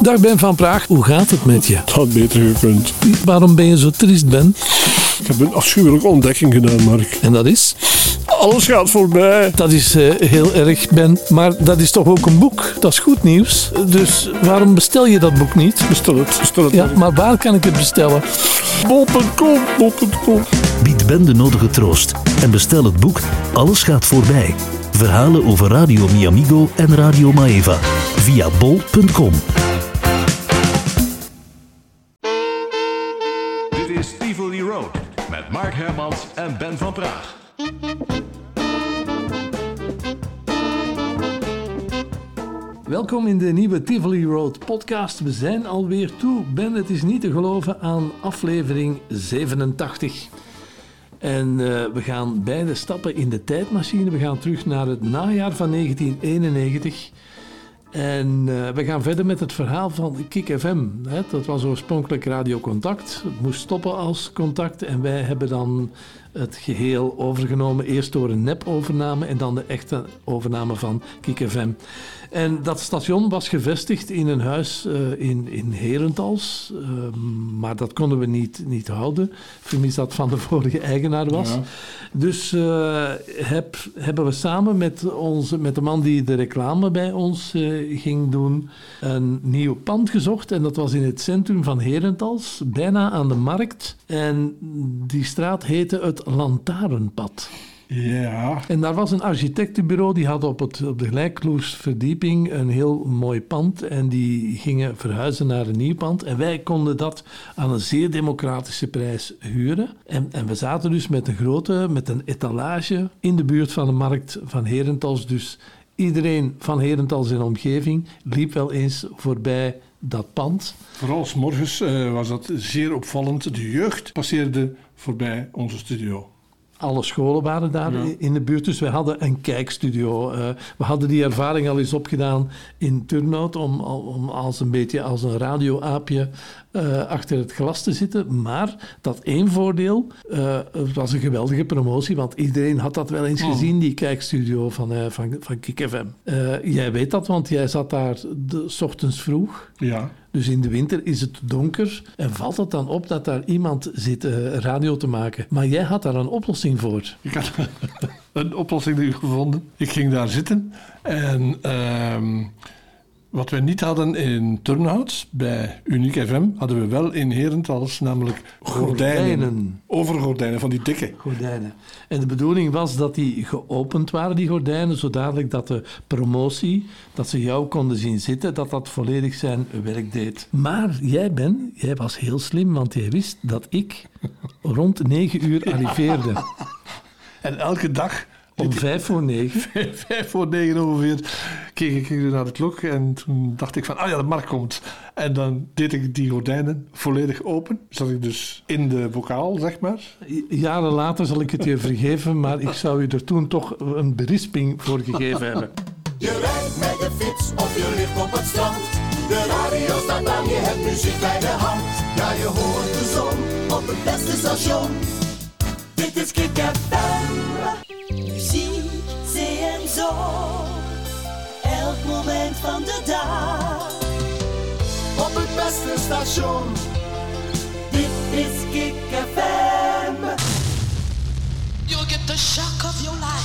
Dag Ben van Praag, hoe gaat het met je? Het had beter gekund. Waarom ben je zo triest, Ben? Ik heb een afschuwelijke ontdekking gedaan, Mark. En dat is? Alles gaat voorbij. Dat is eh, heel erg, Ben. Maar dat is toch ook een boek? Dat is goed nieuws. Dus waarom bestel je dat boek niet? Bestel het, bestel het. Ja, Mark. maar waar kan ik het bestellen? Bol.com, bol.com. Bied Ben de nodige troost en bestel het boek Alles gaat voorbij. Verhalen over Radio Miamigo en Radio Maeva via bol.com. en Ben van Praag. Welkom in de nieuwe Tivoli Road podcast. We zijn alweer toe. Ben, het is niet te geloven aan aflevering 87. En eh, we gaan beide stappen in de tijdmachine. We gaan terug naar het najaar van 1991. En eh, we gaan verder met het verhaal van Kik FM. Hè. Dat was oorspronkelijk Radio Contact. Het moest stoppen als contact. En wij hebben dan het geheel overgenomen. Eerst door een nep-overname en dan de echte overname van Kik FM. En dat station was gevestigd in een huis eh, in, in Herentals. Eh, maar dat konden we niet, niet houden. Vermis dat van de vorige eigenaar was. Ja. Dus eh, heb, hebben we samen met, onze, met de man die de reclame bij ons ging doen, een nieuw pand gezocht. En dat was in het centrum van Herentals, bijna aan de markt. En die straat heette het Lantaarnpad. Ja. En daar was een architectenbureau, die had op, het, op de gelijkvloersverdieping een heel mooi pand. En die gingen verhuizen naar een nieuw pand. En wij konden dat aan een zeer democratische prijs huren. En, en we zaten dus met een grote, met een etalage in de buurt van de markt van Herentals. Dus iedereen van Herentals en omgeving liep wel eens voorbij dat pand. Vooral 's morgens eh, was dat zeer opvallend. De jeugd passeerde voorbij onze studio. Alle scholen waren daar Ja. in de buurt, dus we hadden een kijkstudio. Eh, we hadden die ervaring al eens opgedaan in Turnhout om, om als een beetje als een radioaapje eh, achter het glas te zitten. Maar dat één voordeel, eh, het was een geweldige promotie, want iedereen had dat wel eens gezien, die kijkstudio van, eh van, van Kik FM. Jij weet dat, want jij zat daar de, s ochtends vroeg. Ja. Dus in de winter is het donker en valt het dan op dat daar iemand zit eh, radio te maken. Maar jij had daar een oplossing voor. Ik had een oplossing gevonden. Ik ging daar zitten en ehm, wat we niet hadden in Turnhout, bij Unique FM, hadden we wel in Herentals, namelijk gordijnen. Gordijnen. Overgordijnen, van die dikke. Gordijnen. En de bedoeling was dat die geopend waren, die gordijnen, zodat dat de promotie, dat ze jou konden zien zitten, dat dat volledig zijn werk deed. Maar jij, Ben, jij was heel slim, want jij wist dat ik rond negen uur arriveerde. En elke dag Om vijf voor negen. vijf voor negen ongeveer keek ik naar de klok en toen dacht ik van, ah ja, de markt komt. En dan deed ik die gordijnen volledig open. Zat ik dus in de bokaal, zeg maar. Jaren later zal ik het je vergeven, maar ik zou je er toen toch een berisping voor gegeven hebben. Je rijdt met de fiets of je ligt op het strand. De radio staat aan, je hebt muziek bij de hand. Ja, je hoort de zon op het beste station. Dit is Kik FM. Moment van de dag. Op het beste station. Dit is Kik FM. You'll get the shock of your life.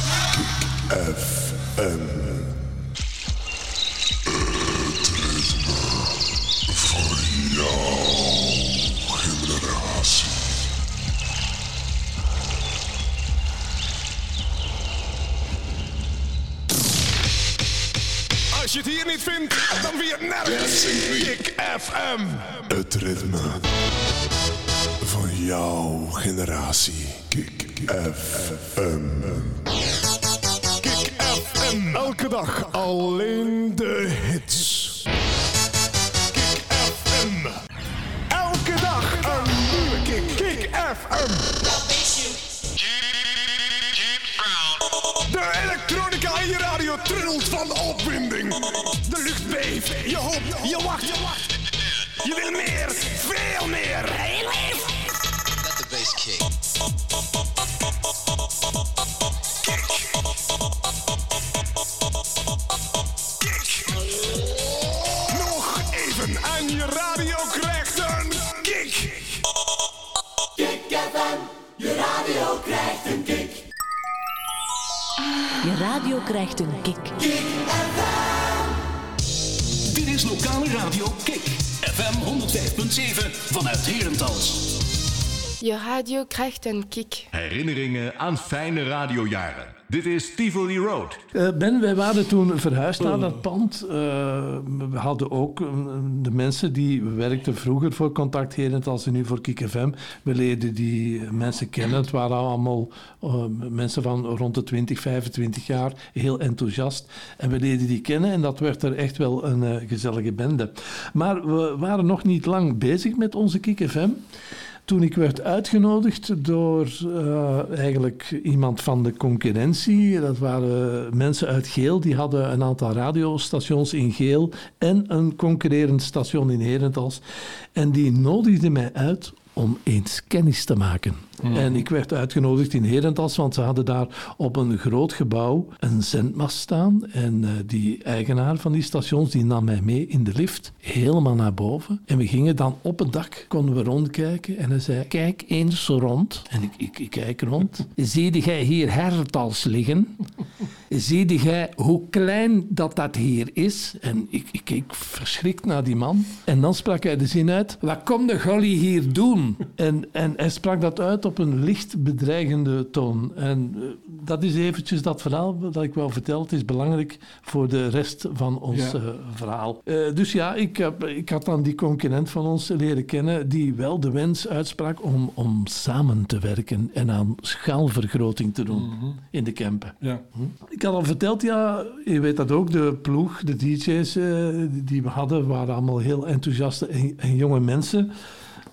Als je het hier niet vindt, dan het nergens. Kick FM. Het ritme van jouw generatie. Kick FM. Kick FM. Elke dag alleen de hits. Kick FM. Elke dag een nieuwe kick. Kick FM. De elektronica in je radio trilt van opwinding. Je wil meer, veel meer. Heel lief. Let the bass kick. Nog even 7 en je radio krijgt een kick. Kick FM, je radio krijgt een kick. Je radio krijgt een kick. Kick FM. 105.7 vanuit Herentals. Je radio krijgt een kick. Herinneringen aan fijne radiojaren. Dit is Tivoli Road. Eh, ben, wij waren toen verhuisd naar dat pand. Eh, we hadden ook eh, de mensen die werkten vroeger voor Contact Herentals en nu voor Kik FM. We leerden die mensen kennen. Het waren allemaal mensen van rond de 20, 25 jaar. Heel enthousiast. En we leerden die kennen en dat werd er echt wel een gezellige bende. Maar we waren nog niet lang bezig met onze Kik FM. Toen ik werd uitgenodigd door eh, eigenlijk iemand van de concurrentie, dat waren mensen uit Geel, die hadden een aantal radiostations in Geel en een concurrerend station in Herentals. En die nodigden mij uit om eens kennis te maken. En ik werd uitgenodigd in Herentals, want ze hadden daar op een groot gebouw een zendmast staan. En eh, die eigenaar van die stations die nam mij mee in de lift, helemaal naar boven. En we gingen dan op het dak, konden we rondkijken. En hij zei, kijk eens rond. En ik, ik, ik kijk rond. Zie jij hier Herentals liggen? Zie jij hoe klein dat dat hier is? En ik, ik keek verschrikt naar die man. En dan sprak hij de zin uit, wat komt de golly hier doen? En, en hij sprak dat uit op een licht bedreigende toon. En eh, dat is eventjes dat verhaal dat ik wel vertel. Het is belangrijk voor de rest van ons Ja. eh, verhaal. Eh, dus ja, ik, heb, ik had dan die concurrent van ons leren kennen die wel de wens uitsprak om, om samen te werken en aan schaalvergroting te doen in de Kempen. Ja. Ik had al verteld, ja, je weet dat ook, de ploeg, de DJ's die we hadden, waren allemaal heel enthousiaste en, en jonge mensen,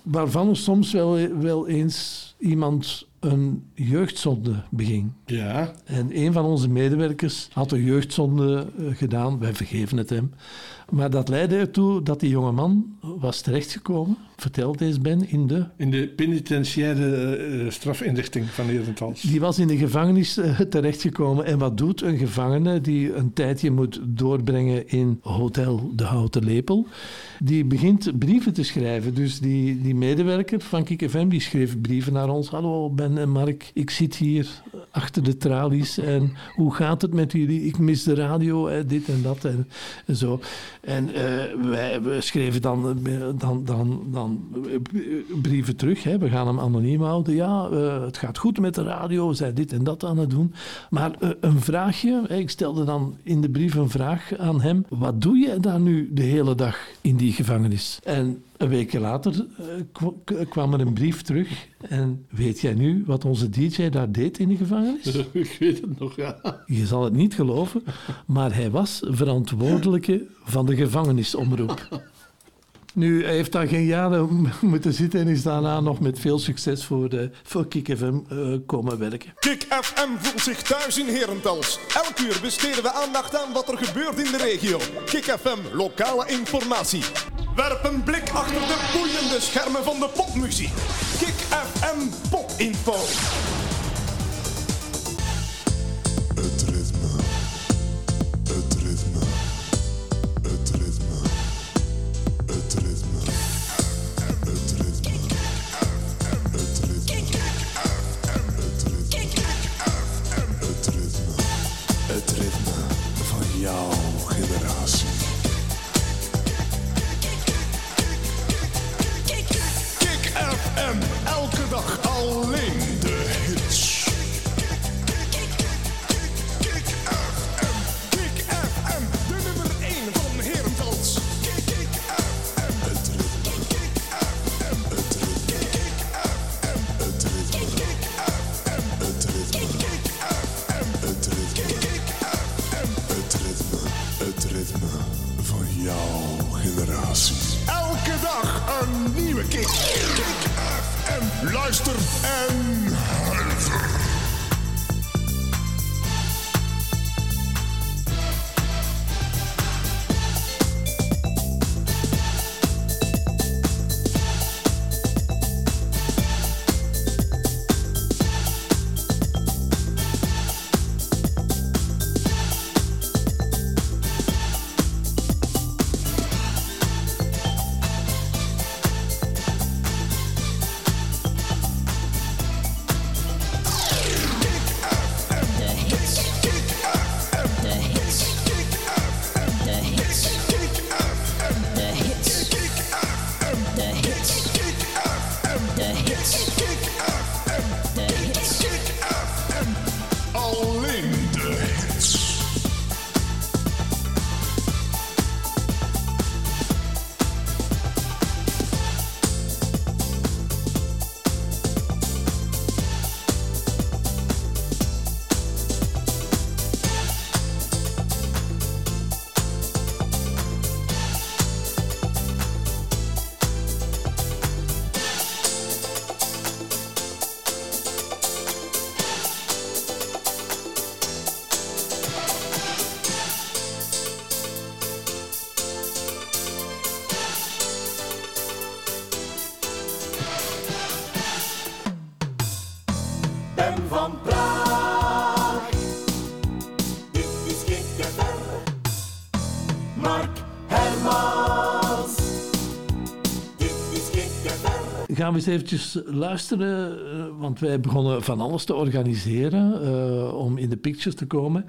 waarvan soms wel, wel eens iemand een jeugdzonde beging. Ja. En een van onze medewerkers had een jeugdzonde eh, gedaan, wij vergeven het hem. Maar dat leidde ertoe dat die jonge man was terechtgekomen, vertelt deze Ben, in de In de penitentiaire eh, strafinrichting van Herentals. Die was in de gevangenis eh, terechtgekomen. En wat doet een gevangene die een tijdje moet doorbrengen in Hotel de Houten Lepel? Die begint brieven te schrijven. Dus die, die medewerker van Kik FM die schreef brieven naar ons. Hallo Ben en Mark, ik zit hier achter de tralies. En hoe gaat het met jullie? Ik mis de radio, hè, dit en dat en, zo. En eh, wij we schreven dan, eh, dan, dan, dan eh, brieven terug. Hè. We gaan hem anoniem houden. Ja, eh, het gaat goed met de radio. We zijn dit en dat aan het doen. Maar eh, een vraagje. Ik stelde dan in de brief een vraag aan hem. Wat doe je daar nu de hele dag in die gevangenis? En een week later eh, kwam er een brief terug. En weet jij nu wat onze DJ daar deed in de gevangenis? Ik weet het nog, ja. Je zal het niet geloven, maar hij was verantwoordelijke van de gevangenisomroep. Nu, hij heeft daar geen jaren moeten zitten en is daarna nog met veel succes voor, de, voor Kik FM eh, komen werken. Kick FM voelt zich thuis in Herentals. Elk uur besteden we aandacht aan wat er gebeurt in de regio. Kick FM, lokale informatie. Werp een blik achter de boeiende schermen van de popmuziek. Kick FM Popinfo. Het van Praag. Dit is GTR, Mark Hermans. Dit is GTR. Gaan we eens eventjes luisteren, eh, want wij begonnen van alles te organiseren uh, om in de pictures te komen.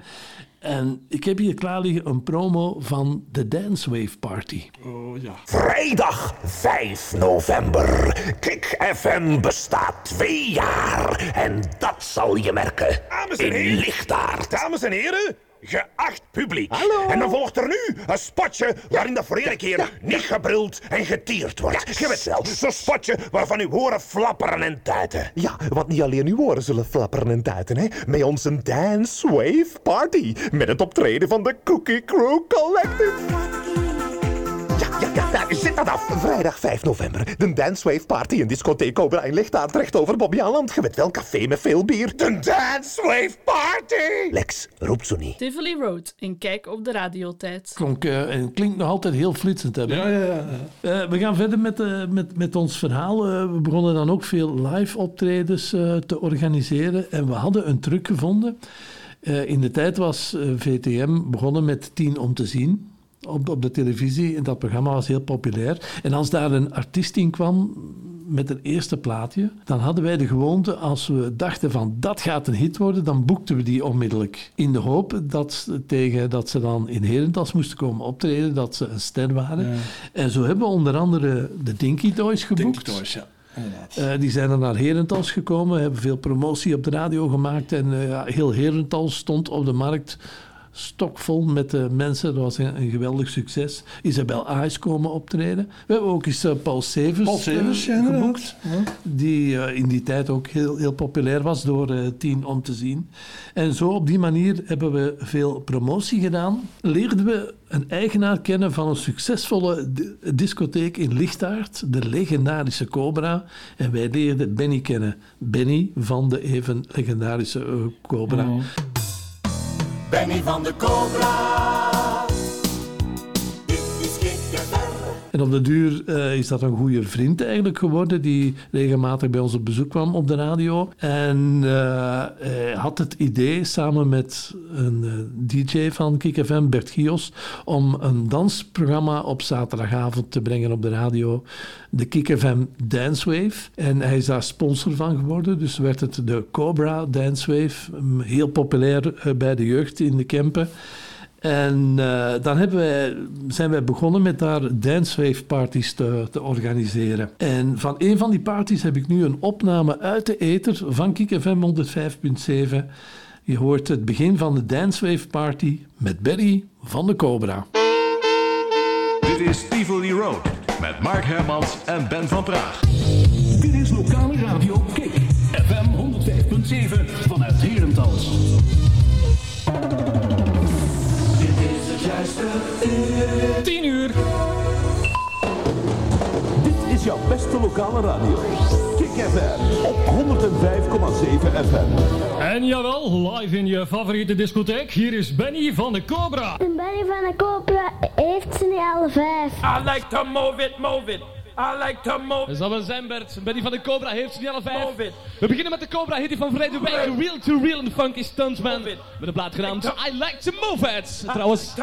En ik heb hier klaar liggen een promo van de Dance Wave Party. Oh ja. Vrijdag 5 november. Kik FM bestaat twee jaar. En dat zal je merken. Dames en in. Lichtaard. Dames en heren, geacht publiek. Hallo. En dan volgt er nu een spotje waarin de vorige keer niet gebruld en getierd wordt. Je weet wel, zo'n spotje waarvan u horen flapperen en tuiten. Ja, want niet alleen uw oren zullen flapperen en tuiten, hè. Met onze Dance Wave Party. Met het optreden van de Cookie Crew Collective. Ja, daar zit dat af. Vrijdag 5 november. De Dance Wave Party in discotheek Cobra in Lichtaard recht over Bobby Aland. Je weet wel, café met veel bier. De Dance Wave Party! Lex, roept zo niet. Tivoli Road in Kijk op de radiotijd. Klonk, eh, en klinkt nog altijd heel flitsend. Hè, Ben? Ja, ja, ja. Eh, we gaan verder met, eh, met, met ons verhaal. Eh, we begonnen dan ook veel live optredens eh, te organiseren. En we hadden een truc gevonden. Eh, in de tijd was VTM begonnen met 10 om te zien. Op, op de televisie. En dat programma was heel populair. En als daar een artiest in kwam met een eerste plaatje, dan hadden wij de gewoonte, als we dachten van dat gaat een hit worden, dan boekten we die onmiddellijk. In de hoop dat, ze- tegen, dat ze dan in Herentals moesten komen optreden, dat ze een ster waren. Ja. En zo hebben we onder andere de Dinky Toys geboekt. Dinky Toys, ja. Eh, die zijn dan naar Herentals gekomen, hebben veel promotie op de radio gemaakt. En eh, heel Herentals stond op de markt stokvol met de mensen. Dat was een, een geweldig succes. Isabel Aes komen optreden. We hebben ook eens eh, Paul Severs, Paul Severs, eh, ja, inderdaad. geboekt. Die eh, in die tijd ook heel, heel populair was door Tien om te zien. En zo op die manier hebben we veel promotie gedaan. Leerden we een eigenaar kennen van een succesvolle di- discotheek in Lichtaard, de legendarische Cobra. En wij leerden Benny kennen. Benny van de even legendarische Cobra. Benny van de Cobra. En op de duur eh, is dat een goede vriend eigenlijk geworden, die regelmatig bij ons op bezoek kwam op de radio. En eh, hij had het idee samen met een eh, DJ van Kik FM, Bert Gios, om een dansprogramma op zaterdagavond te brengen op de radio. De Kik FM Dance Wave. En hij is daar sponsor van geworden, dus werd het de Cobra Dance Wave. Mm, Heel populair bij de jeugd in de Kempen. En eh, dan hebben zijn wij begonnen met daar dancewave parties te, te organiseren. En van een van die parties heb ik nu een opname uit de ether van Kik FM 105.7. Je hoort het begin van de dancewave party met Berry van de Cobra. Dit is Tivoli Road met Mark Hermans en Ben van Praag. Dit is lokale radio Kik. FM 105.7 vanuit Herentals. 10 uur. Dit is jouw beste lokale radio. Kik FM op 105,7 FM. En jawel, live in je favoriete discotheek. Hier is Benny van de Cobra. En Benny van de Cobra heeft zijn alle vijf. I like to move it, move it. I like to move Dat zal wel zijn, Bert. Benny van de Cobra heeft ze niet alle vijf. We beginnen met de Cobra hitty van verleden week. Real to Real and Funky Stuntsman. Met een plaat genaamd I Like to Move It. Trouwens,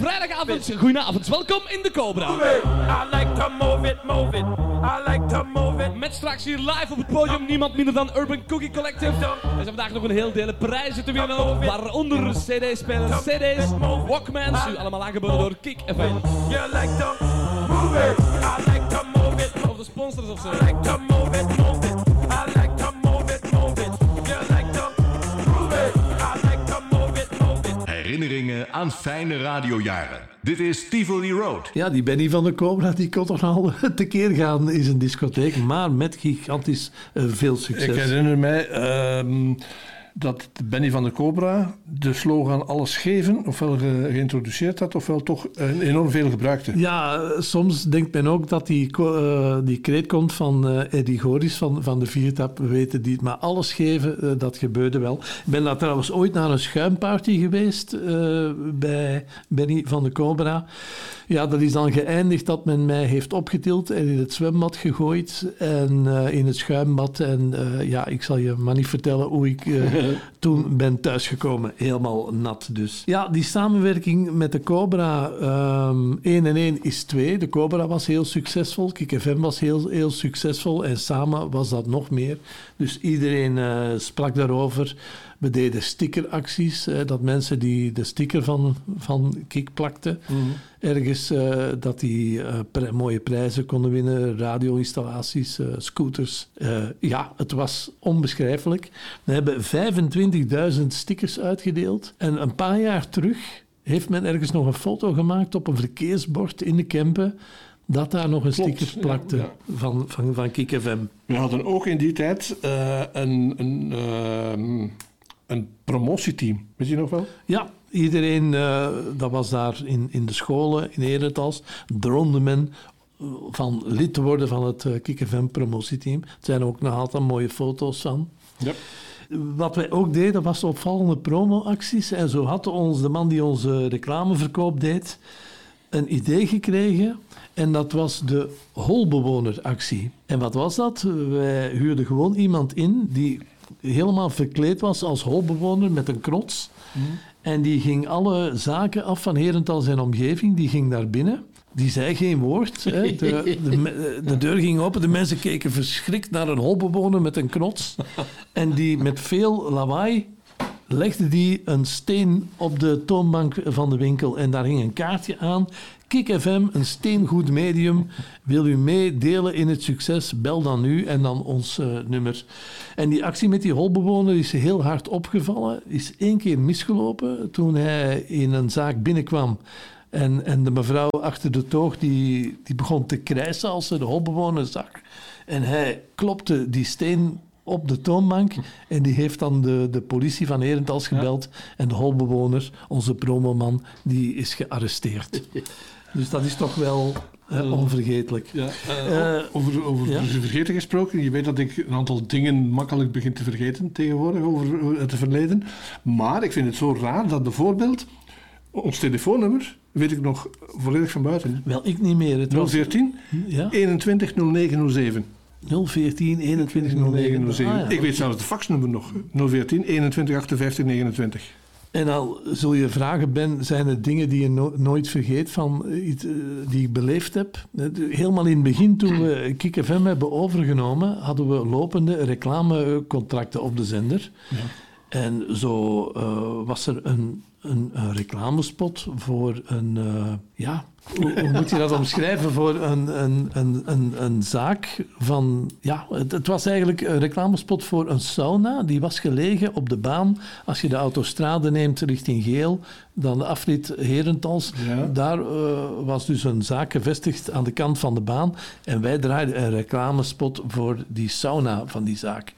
vrijdagavond, goedenavond. Welkom in de Cobra. I like to move it, move it. I like to move it. Met straks hier live op het podium niemand minder dan Urban Cookie Collective. Er zijn vandaag nog een heel dele prijzen te winnen. Waaronder CD-spelers, CD's, Walkmans. U allemaal aangeboden door Kick FM. You like to move it. I like sponsors of zo. I like to move it, move it. I like to move it, move it. You like to move it. I like to move it, move it. Herinneringen aan fijne radiojaren. Dit is Tivoli Road. Ja, die Benny van de Cobra die kon toch al tekeer gaan in zijn discotheek, maar met gigantisch eh, veel succes. Ik herinner mij ehm, dat Benny van de Cobra de slogan alles geven ofwel ge- geïntroduceerd had, ofwel toch enorm veel gebruikte. Ja, soms denkt men ook dat die, eh, die kreet komt van eh Eddie Goris van, van de Viertap. We weten die maar alles geven, eh, dat gebeurde wel. Ik ben daar trouwens ooit naar een schuimparty geweest bij Benny van de Cobra. Ja, dat is dan geëindigd dat men mij heeft opgetild en in het zwembad gegooid en in het schuimbad. En ja, ik zal je maar niet vertellen hoe ik toen ben thuisgekomen, helemaal nat dus. Ja, die samenwerking met de Cobra, ehm 1 en 1 is 2. De Cobra was heel succesvol, Kik FM was heel, heel succesvol en samen was dat nog meer. Dus iedereen eh, sprak daarover. We deden stickeracties, eh, dat mensen die de sticker van, van Kik plakten, ergens eh, dat die eh, pri- mooie prijzen konden winnen, radio-installaties, scooters. Ja, het was onbeschrijfelijk. We hebben 25.000 stickers uitgedeeld en een paar jaar terug heeft men ergens nog een foto gemaakt op een verkeersbord in de Kempen dat daar nog een Klopt, sticker plakte ja. Van, van, van Kik FM. We hadden ook in die tijd een, een, ehm, een promotieteam. Weet je nog wel? Ja, iedereen, eh, dat was daar in, in de scholen in Herentals, droomde men eh, van lid te worden van het uh, KikFM promotieteam. Er zijn ook nog altijd mooie foto's van. Ja. Wat wij ook deden, was opvallende promoacties. En zo had ons, de man die onze reclameverkoop deed, een idee gekregen. En dat was de holbewoneractie. En wat was dat? Wij huurden gewoon iemand in die helemaal verkleed was als holbewoner met een knots. En die ging alle zaken af van Herentals zijn omgeving. Die ging daar binnen. Die zei geen woord. Hè. De, de, de deur ging open. De mensen keken verschrikt naar een holbewoner met een knots. En die met veel lawaai legde die een steen op de toonbank van de winkel. En daar hing een kaartje aan. Kik FM, een steengoed medium. Wil u meedelen in het succes? Bel dan nu en dan ons eh, nummer. En die actie met die holbewoner is heel hard opgevallen. Is één keer misgelopen toen hij in een zaak binnenkwam. En, en de mevrouw achter de toog die, die begon te krijsen als ze de holbewoner zag. En hij klopte die steen op de toonbank. En die heeft dan de, de politie van Herentals gebeld. En de holbewoner, onze promoman, die is gearresteerd. Dus dat is toch wel onvergetelijk. Ja, eh, Eh, over over ja? vergeten gesproken. Je weet dat ik een aantal dingen makkelijk begin te vergeten tegenwoordig over het verleden. Maar ik vind het zo raar dat bijvoorbeeld ons telefoonnummer, weet ik nog volledig van buiten. Wel, ik niet meer. Het was 014 ja? 21 0907. 014 21 09 0907. Ah, ja. Ik weet zelfs het faxnummer nog. 014 21 58 29. En al zul je vragen, Ben, zijn er dingen die je no- nooit vergeet van eh, iets eh, die ik beleefd heb? Eh, Helemaal in het begin, toen we Kik FM hebben overgenomen, hadden we lopende reclamecontracten op de zender. En zo eh, was er een, een, een reclamespot voor een, eh, ja, hoe, hoe moet je dat omschrijven? Voor een, een, een, een, een zaak van, ja, het, het was eigenlijk een reclamespot voor een sauna. Die was gelegen op de baan. Als je de autostrade neemt richting Geel, dan de afrit Herentals. Daar eh, was dus een zaak gevestigd aan de kant van de baan. En wij draaiden een reclamespot voor die sauna van die zaak.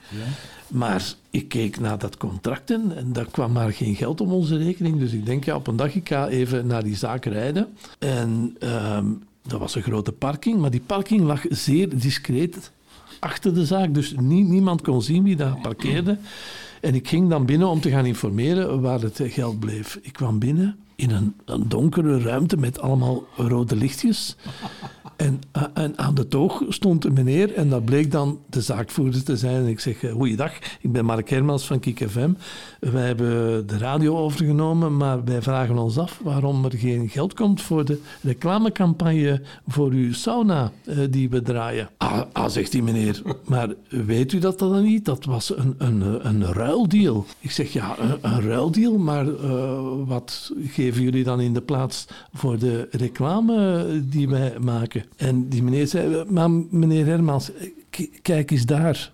Maar ik keek naar dat contract en, daar kwam maar geen geld op onze rekening. Dus ik denk, ja, op een dag, ik ga even naar die zaak rijden. En ehm, dat was een grote parking, maar die parking lag zeer discreet achter de zaak. Dus nie- niemand kon zien wie daar parkeerde. En ik ging dan binnen om te gaan informeren waar het geld bleef. Ik kwam binnen in een, donkere ruimte met allemaal rode lichtjes. En, eh, en aan de toog stond een meneer en dat bleek dan de zaakvoerder te zijn. En ik zeg, eh, goeiedag, ik ben Mark Hermans van Kik FM. Wij hebben de radio overgenomen, maar wij vragen ons af waarom er geen geld komt voor de reclamecampagne voor uw sauna eh, die we draaien. Ah, ah, zegt die meneer, maar weet u dat dan niet? Dat was een, een, een ruildeal. Ik zeg, ja, een, ruildeal, maar wat geven jullie dan in de plaats voor de reclame die wij maken? En die meneer zei, maar meneer Hermans, kijk eens daar.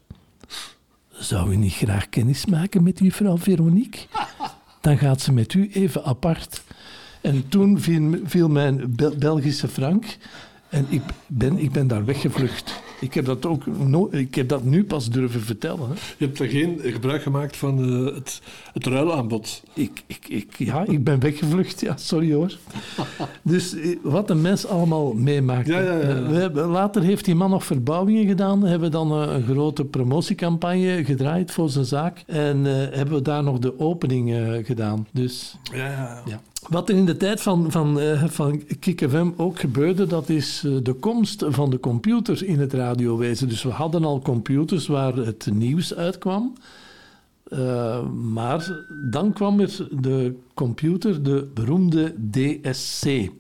Zou u niet graag kennis maken met juffrouw Veronique? Dan gaat ze met u even apart. En toen viel, mijn Bel- Belgische frank en ik ben, ik ben daar weggevlucht. Ik heb dat ook no- ik heb dat nu pas durven vertellen. Hè. Je hebt er geen gebruik gemaakt van eh, het, het ruilaanbod. Ik, ik, ik, ja, ik ben weggevlucht. Ja, sorry hoor. Dus eh, wat een mens allemaal meemaakt. Ja, ja, ja. We hebben, later heeft die man nog verbouwingen gedaan. Hebben dan eh, een grote promotiecampagne gedraaid voor zijn zaak. En hebben we daar nog de opening gedaan. Dus Ja, ja, ja. Wat er in de tijd van, van, eh, van Kik FM ook gebeurde, dat is eh, de komst van de computer in het radiowezen. Dus we hadden al computers waar het nieuws uitkwam. Eh, maar dan kwam er de computer, de beroemde DSC.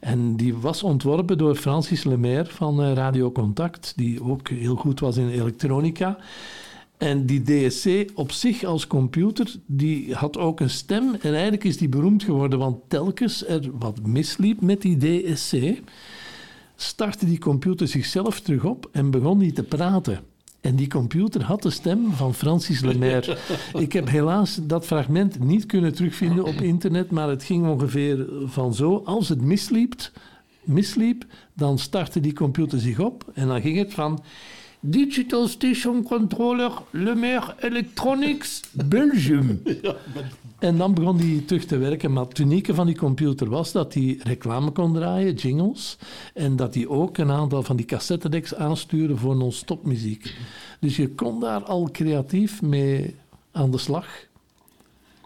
En die was ontworpen door Francis Lemaire van Radio Contact, die ook heel goed was in elektronica. En die DSC op zich als computer, die had ook een stem. En eigenlijk is die beroemd geworden, want telkens er wat misliep met die DSC, startte die computer zichzelf terug op en begon die te praten. En die computer had de stem van Francis Lemaire. Ik heb helaas dat fragment niet kunnen terugvinden op internet, maar het ging ongeveer van zo. Als het misliep, misliep dan startte die computer zich op en dan ging het van... Digital Station Controller Lemaire Electronics Belgium. En dan begon die terug te werken. Maar het unieke van die computer was dat hij reclame kon draaien, jingles. En dat hij ook een aantal van die cassettedecks aanstuurde voor non-stop muziek. Dus je kon daar al creatief mee aan de slag.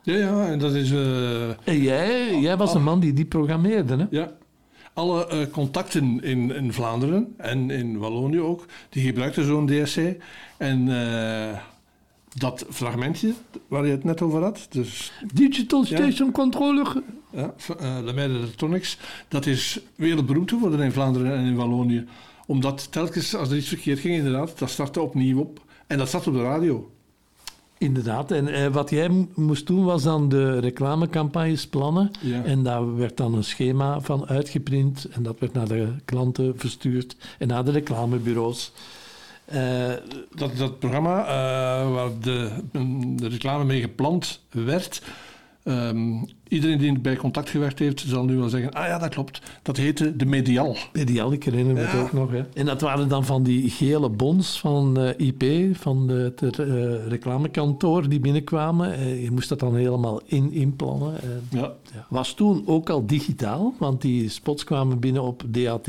Ja, ja, en dat is... eh, En jij, jij was een man die die programmeerde, hè? Ja. Alle eh, contacten in, in Vlaanderen en in Wallonië ook, die gebruikten zo'n DSC. En eh, dat fragmentje waar je het net over had, dus... Digital Station Controller. Ja, Lemaire Electronics, dat is wereldberoemd geworden in Vlaanderen en in Wallonië. Omdat telkens als er iets verkeerd ging, inderdaad, dat startte opnieuw op. En dat zat op de radio. Inderdaad, en eh, wat jij moest doen was dan de reclamecampagnes plannen. Ja. En daar werd dan een schema van uitgeprint en dat werd naar de klanten verstuurd en naar de reclamebureaus. Eh, Dat, dat programma eh, waar de, de reclame mee gepland werd. ehm, iedereen die bij contact gewerkt heeft, zal nu wel zeggen: Ah ja, dat klopt. Dat heette de Medial. Medial, ik herinner me Ja. het ook nog. Hè. En dat waren dan van die gele bons van eh, IP, van de, het eh, reclamekantoor die binnenkwamen. Eh, je moest dat dan helemaal in inplannen. Eh, Ja. ja. Was toen ook al digitaal, want die spots kwamen binnen op DAT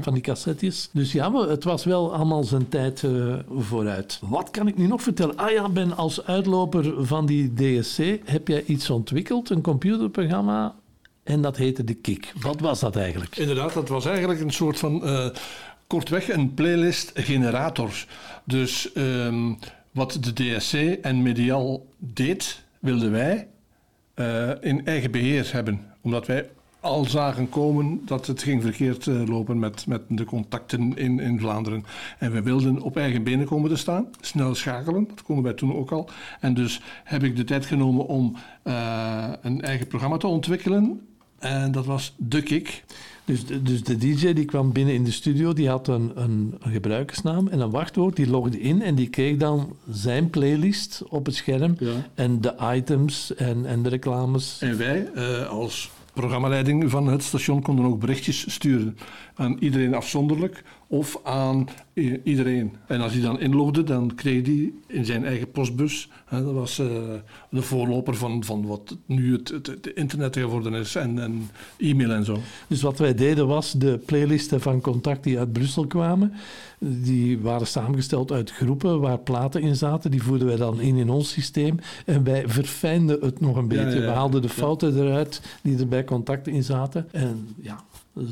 van die cassettes. Dus ja, maar het was wel allemaal zijn tijd eh, vooruit. Wat kan ik nu nog vertellen? Ah ja, Ben, als uitloper van die DSC heb jij iets ontwikkeld, een computerprogramma. En dat heette de Kik. Wat was dat eigenlijk? Inderdaad, dat was eigenlijk een soort van, eh, kortweg, een playlist-generator. Dus ehm, wat de DSC en Medial deed, wilden wij eh, in eigen beheer hebben. Omdat wij al zagen komen dat het ging verkeerd eh, lopen met, met de contacten in, in Vlaanderen. En we wilden op eigen benen komen te staan, snel schakelen, dat konden wij toen ook al. En dus heb ik de tijd genomen om eh, een eigen programma te ontwikkelen. En dat was De Kick. Dus de, dus de DJ die kwam binnen in de studio, die had een, een, een gebruikersnaam en een wachtwoord. Die logde in en die kreeg dan zijn playlist op het scherm. En de items en, en de reclames. En wij eh, als programmaleiding van het station konden ook berichtjes sturen. Aan iedereen afzonderlijk of aan iedereen. En als hij dan inlogde, dan kreeg hij in zijn eigen postbus, hè, dat was eh, de voorloper van, van wat nu het, het, het internet geworden is en, en e-mail en zo. Dus wat wij deden was de playlisten van Contact die uit Brussel kwamen. Die waren samengesteld uit groepen waar platen in zaten. Die voerden wij dan in in ons systeem. En wij verfijnden het nog een beetje. ja, ja. We haalden de fouten eruit die er bij Contact in zaten. En ja,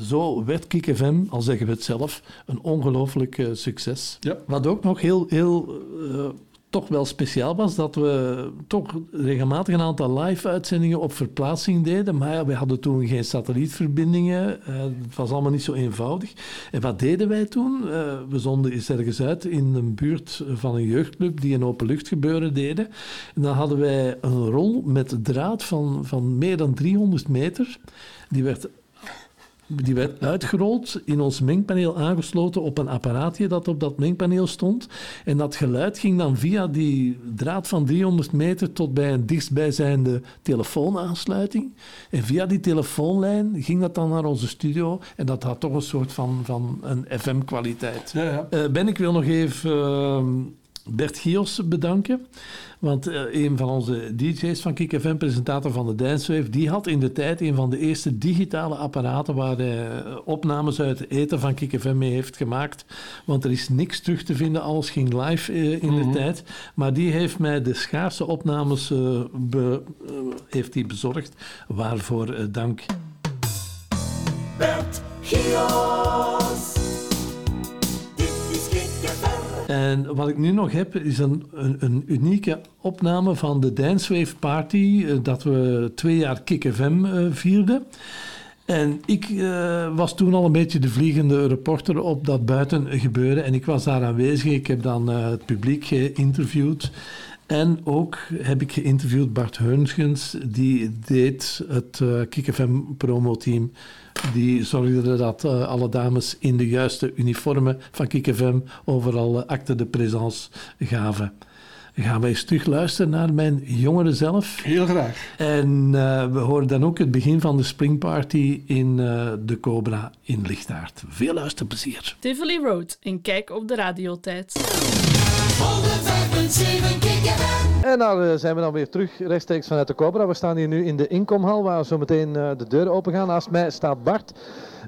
zo werd Kik FM, al zeggen we het zelf, een ongelooflijk eh, succes. Wat ook nog heel, heel eh, toch wel speciaal was, dat we toch regelmatig een aantal live-uitzendingen op verplaatsing deden. Maar ja, we hadden toen geen satellietverbindingen. eh, het was allemaal niet zo eenvoudig. En wat deden wij toen? We zonden eens ergens uit in een buurt van een jeugdclub die een openluchtgebeuren deden. En dan hadden wij een rol met draad van, van meer dan 300 meter. Die werd die werd uitgerold, in ons mengpaneel aangesloten op een apparaatje dat op dat mengpaneel stond. En dat geluid ging dan via die draad van 300 meter tot bij een dichtstbijzijnde telefoonaansluiting. En via die telefoonlijn ging dat dan naar onze studio. En dat had toch een soort van, van een FM-kwaliteit. Ja, ben ik wil nog even eh, Bert Gios bedanken. Want eh, een van onze DJ's van Kik FM, presentator van de Dancewave, die had in de tijd een van de eerste digitale apparaten waar hij eh, opnames uit de eten van Kik FM mee heeft gemaakt. Want er is niks terug te vinden, alles ging live eh, in de Mhm. tijd. Maar die heeft mij de schaarse opnames be- heeft die bezorgd. Waarvoor dank. Bert Gios. En wat ik nu nog heb, is een, een, een unieke opname van de Dance Wave Party, eh, dat we twee jaar Kick FM eh, vierden. En ik eh, was toen al een beetje de vliegende reporter op dat buiten gebeuren. En ik was daar aanwezig. Ik heb dan het publiek geïnterviewd. En ook heb ik geïnterviewd Bart Heungens. Die deed het uh, Kick FM promoteam. Die zorgde dat eh, alle dames in de juiste uniformen van Kick FM overal uh, acte de présence gaven. Gaan wij eens terug luisteren naar mijn jongeren zelf. Heel graag. En uh, we horen dan ook het begin van de springparty in uh, de Cobra in Lichtaard. Veel luisterplezier. Tivoli Road in Kijk op de radiotijd. 105.7 Kick FM. En nou uh, zijn we dan weer terug rechtstreeks vanuit de Cobra. We staan hier nu in de inkomhal waar zo meteen de deuren open gaan. Naast mij staat Bart.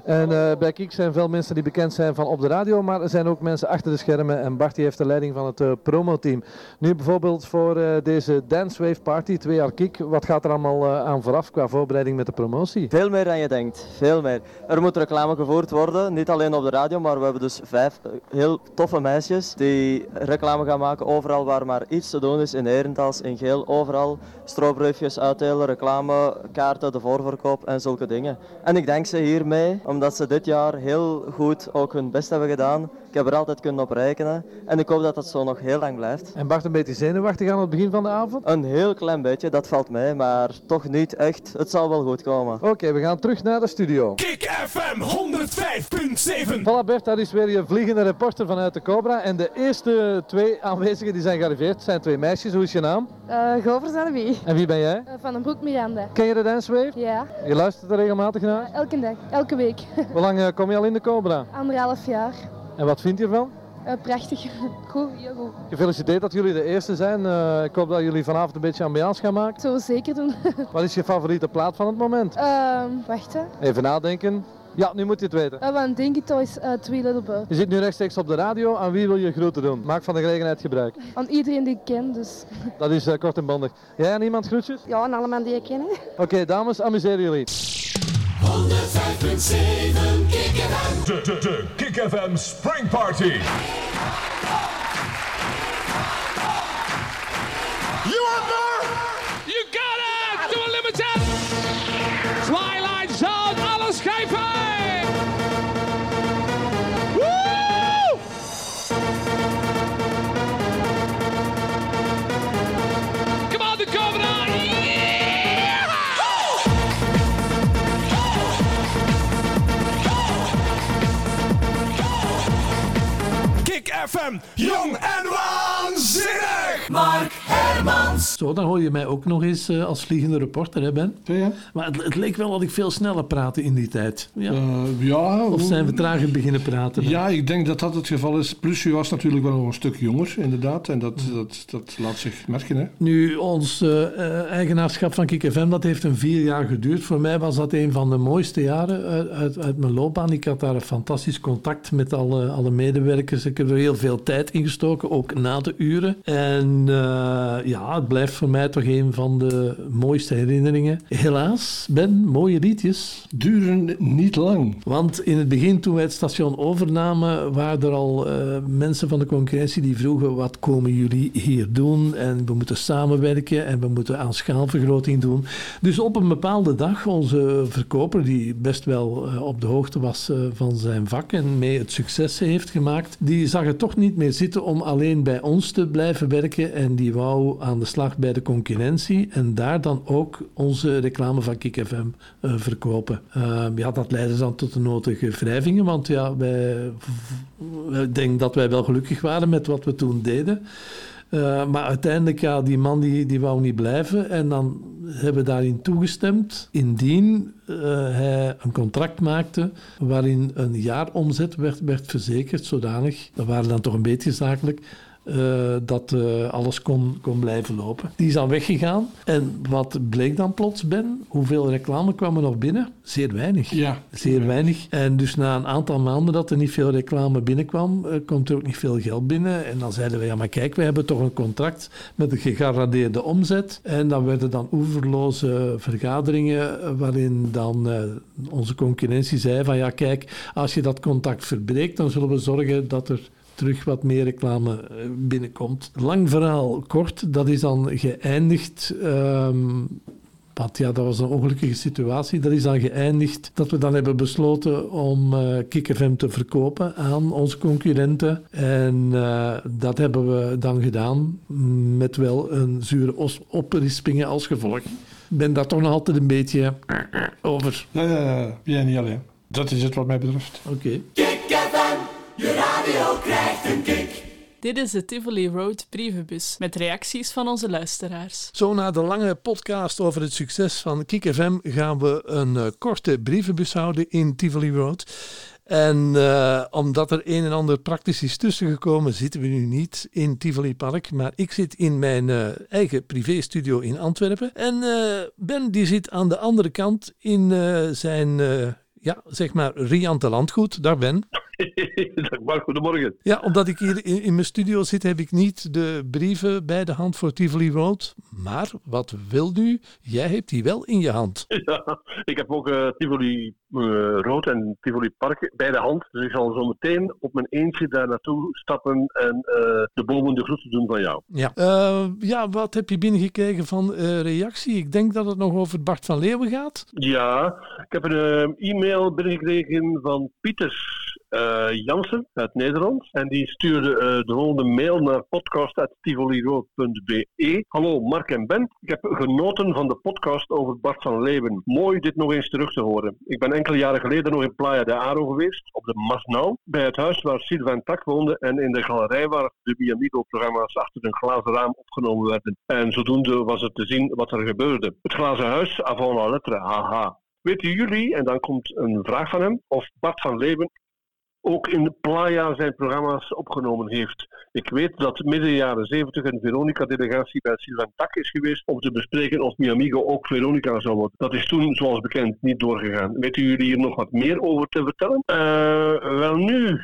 En uh, bij Kiek zijn veel mensen die bekend zijn van op de radio, maar er zijn ook mensen achter de schermen. En Bart die heeft de leiding van het uh, promoteam. Nu bijvoorbeeld voor uh, deze Dance Wave Party, twee jaar Kiek. Wat gaat er allemaal aan vooraf qua voorbereiding met de promotie? Veel meer dan je denkt, veel meer. Er moet reclame gevoerd worden, niet alleen op de radio, maar we hebben dus vijf heel toffe meisjes die reclame gaan maken overal waar maar iets te doen is. In Herentals, in Geel, overal. Stroopbriefjes uitdelen, reclame, kaarten, de voorverkoop en zulke dingen. En ik denk ze hiermee omdat ze dit jaar heel goed ook hun best hebben gedaan. Ik heb er altijd kunnen op rekenen en ik hoop dat dat zo nog heel lang blijft. En Bart een beetje zenuwachtig aan het begin van de avond? Een heel klein beetje, dat valt mee, maar toch niet echt. Het zal wel goed komen. Oké, okay, we gaan terug naar de studio. Kick FM 105.7 Voilà Bert, dat is weer je vliegende reporter vanuit de Cobra. En de eerste twee aanwezigen die zijn gearriveerd zijn twee meisjes. Hoe is je naam? Uh, Govers wie? En wie ben jij? Uh, van den Broek Miranda. Ken je de Dance Wave? Ja. Je luistert er regelmatig naar? Uh, elke dag, elke week. Hoe lang kom je al in de Cobra? Anderhalf jaar. En wat vind je ervan? Uh, prachtig. Goed, heel goed. Gefeliciteerd dat jullie de eerste zijn. Uh, ik hoop dat jullie vanavond een beetje ambiance gaan maken. Zo zeker doen. wat is je favoriete plaat van het moment? Uh, wachten. Even nadenken. Ja, nu moet je het weten. Uh, want denk het is uh, Three Little Birds. Je zit nu rechtstreeks op de radio. Aan wie wil je groeten doen? Maak van de gelegenheid gebruik. Aan iedereen die ik ken, dus. Dat is uh, kort en bondig. Jij aan iemand groetjes? Ja, aan allemaal die ik ken. Oké, okay, dames, amuseer jullie. 105.7 Kick FM. De, de, de Kick FM Spring Party. You are there! Kick Zo, dan hoor je mij ook nog eens uh, als vliegende reporter, hè Ben? Ja. Maar het, het, leek wel dat ik veel sneller praatte in die tijd. Ja. Uh, ja of zijn we trager beginnen praten? Ja, ik denk dat dat het geval is. Plus, je was natuurlijk wel nog een stuk jonger, inderdaad. En dat, dat, dat laat zich merken, hè? Nu, ons uh, eigenaarschap van Kik FM, dat heeft een vier jaar geduurd. Voor mij was dat een van de mooiste jaren uit, uit, uit mijn loopbaan. Ik had daar een fantastisch contact met alle, alle medewerkers. Ik heb er heel veel tijd in gestoken, ook na de uren. En ja, het blijft voor mij toch een van de mooiste herinneringen. Helaas, Ben, mooie liedjes. Duren niet lang. Want in het begin, toen wij het station overnamen, waren er al uh, mensen van de concurrentie die vroegen: wat komen jullie hier doen? En we moeten samenwerken en we moeten aan schaalvergroting doen. Dus op een bepaalde dag, onze verkoper, die best wel uh, op de hoogte was uh, van zijn vak en mee het succes heeft gemaakt, die zag het toch niet meer zitten om alleen bij ons te blijven werken en die wou aan de slag bij de concurrentie en daar dan ook onze reclame van Kik FM uh, verkopen. Uh, ja, dat leidde dan tot de nodige wrijvingen, want ja, wij, ik denk dat wij wel gelukkig waren met wat we toen deden. Uh, maar uiteindelijk, ja, die man die, wou niet blijven. En dan hebben we daarin toegestemd. Indien uh, hij een contract maakte waarin een jaaromzet werd, werd verzekerd, zodanig, dat waren dan toch een beetje zakelijk, uh, dat uh, alles kon, kon blijven lopen. Die is dan weggegaan. En wat bleek dan plots, Ben? Hoeveel reclame kwam er nog binnen? Zeer weinig. Ja. Zeer weinig. En dus na een aantal maanden dat er niet veel reclame binnenkwam, uh, komt er ook niet veel geld binnen. En dan zeiden we, ja maar kijk, we hebben toch een contract met een gegarandeerde omzet. En dan werden dan oeverloze vergaderingen waarin dan onze concurrentie zei van, ja kijk, als je dat contract verbreekt, dan zullen we zorgen dat er terug wat meer reclame eh, binnenkomt. Lang verhaal kort, dat is dan geëindigd. want ja, dat was een ongelukkige situatie. Dat is dan geëindigd dat we dan hebben besloten om eh Kik FM te verkopen aan onze concurrenten. En eh, dat hebben we dan gedaan met wel een zure oprispingen als gevolg. Ik ben daar toch nog altijd een beetje over. Ja, ja, ja. Jij niet alleen. Dat is het wat mij betreft. Oké. Dit is de Tivoli Road brievenbus met reacties van onze luisteraars. Zo na de lange podcast over het succes van Kik FM gaan we een eh, korte brievenbus houden in Tivoli Road. En eh, omdat er een en ander praktisch is tussengekomen, zitten we nu niet in Tivoli Park. Maar ik zit in mijn eh, eigen privéstudio in Antwerpen. En Ben die zit aan de andere kant in zijn, ja, zeg maar, riante landgoed. Daar Ben. Dag Mark, goedemorgen. Ja, omdat ik hier in, mijn studio zit, heb ik niet de brieven bij de hand voor Tivoli Road. Maar wat wil nu? Jij hebt die wel in je hand. Ja, ik heb ook eh, Tivoli eh, Rood en Tivoli Park bij de hand. Dus ik zal zo meteen op mijn eentje daar naartoe stappen en eh, de bomen de groeten doen van jou. Ja. Ja, wat heb je binnengekregen van reactie? Ik denk dat het nog over Bart van Leeuwen gaat. Ja, ik heb een e-mail binnengekregen van Pieters Jansen uit Nederland. En die stuurde eh, de volgende mail naar podcast.tivolirood.be. Hallo Mark en Ben. Ik heb genoten van de podcast over Bart van Leeuwen. Mooi dit nog eens terug te horen. Ik ben enkele jaren geleden nog in Playa de Aro geweest, op de Masnau. Bij het huis waar Sylvain Tak woonde en in de galerij waar de Miamigo-programma's achter een glazen raam opgenomen werden. En zodoende was het te zien wat er gebeurde. Het glazen huis, avant la lettre, haha. Weten jullie, en dan komt een vraag van hem, of Bart van Leeuwen ook in Playa zijn programma's opgenomen heeft. Ik weet dat midden jaren 70 een Veronica-delegatie bij Sylvain Tak is geweest om te bespreken of Miamigo ook Veronica zou worden. Dat is toen, zoals bekend, niet doorgegaan. Weten jullie hier nog wat meer over te vertellen? Eh, wel nu,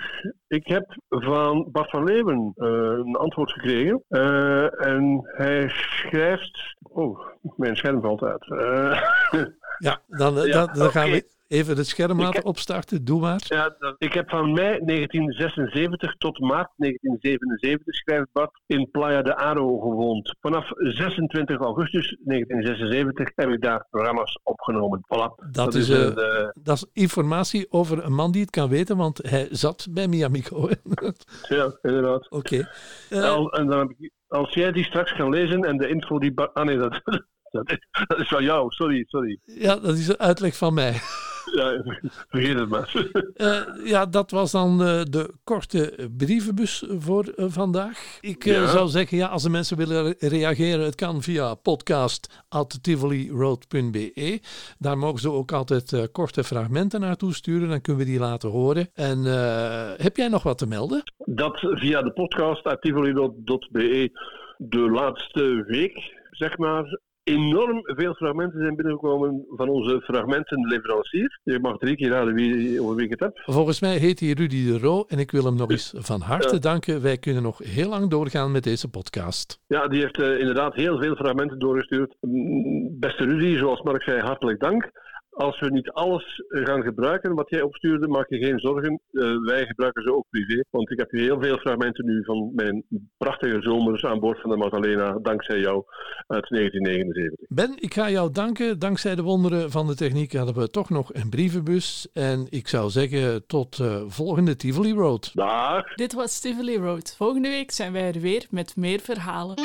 ik heb van Bart van Leeuwen eh, een antwoord gekregen. Eh, en hij schrijft... Oh, mijn scherm valt uit. Ja, dan, dan, dan gaan we even het scherm laten opstarten. Doe maar. Ja, dat- ik heb van mei 1976 tot maart 1977, schrijft Bart, in Playa de Aro gewoond. Vanaf 26 augustus 1976 heb ik daar programma's opgenomen. Voilà. Dat, is, eh, eh, de- dat is informatie over een man die het kan weten, want hij zat bij Miamigo. ja, inderdaad. Oké. En dan als jij die straks kan lezen en de info die... Ah nee, dat, dat, is, dat is van jou. Sorry, sorry. Ja, dat is een uitleg van mij. Ja, vergeet het maar. Eh, ja, dat was dan eh, de korte brievenbus voor eh, vandaag. Ik Ja. zou zeggen, ja, als de mensen willen re- reageren, het kan via podcast.tivoliroad.be. Daar mogen ze ook altijd korte fragmenten naartoe sturen, dan kunnen we die laten horen. En heb jij nog wat te melden? Dat via de podcast de laatste week, zeg maar, enorm veel fragmenten zijn binnengekomen van onze fragmentenleverancier. Je mag drie keer raden wie, over wie ik het heb. Volgens mij heet hij Rudy de Roo en ik wil hem nog eens van harte Ja. danken. Wij kunnen nog heel lang doorgaan met deze podcast. Ja, die heeft eh, inderdaad heel veel fragmenten doorgestuurd. Beste Rudy, zoals Mark zei, hartelijk dank. Als we niet alles gaan gebruiken wat jij opstuurde, maak je geen zorgen. Eh, wij gebruiken ze ook privé. Want ik heb hier heel veel fragmenten nu van mijn prachtige zomers aan boord van de Magdalena, dankzij jou, uit 1979. Ben, ik ga jou danken. Dankzij de wonderen van de techniek hadden we toch nog een brievenbus. En ik zou zeggen tot eh, volgende Tivoli Road. Dag. Dit was Tivoli Road. Volgende week zijn wij er weer met meer verhalen.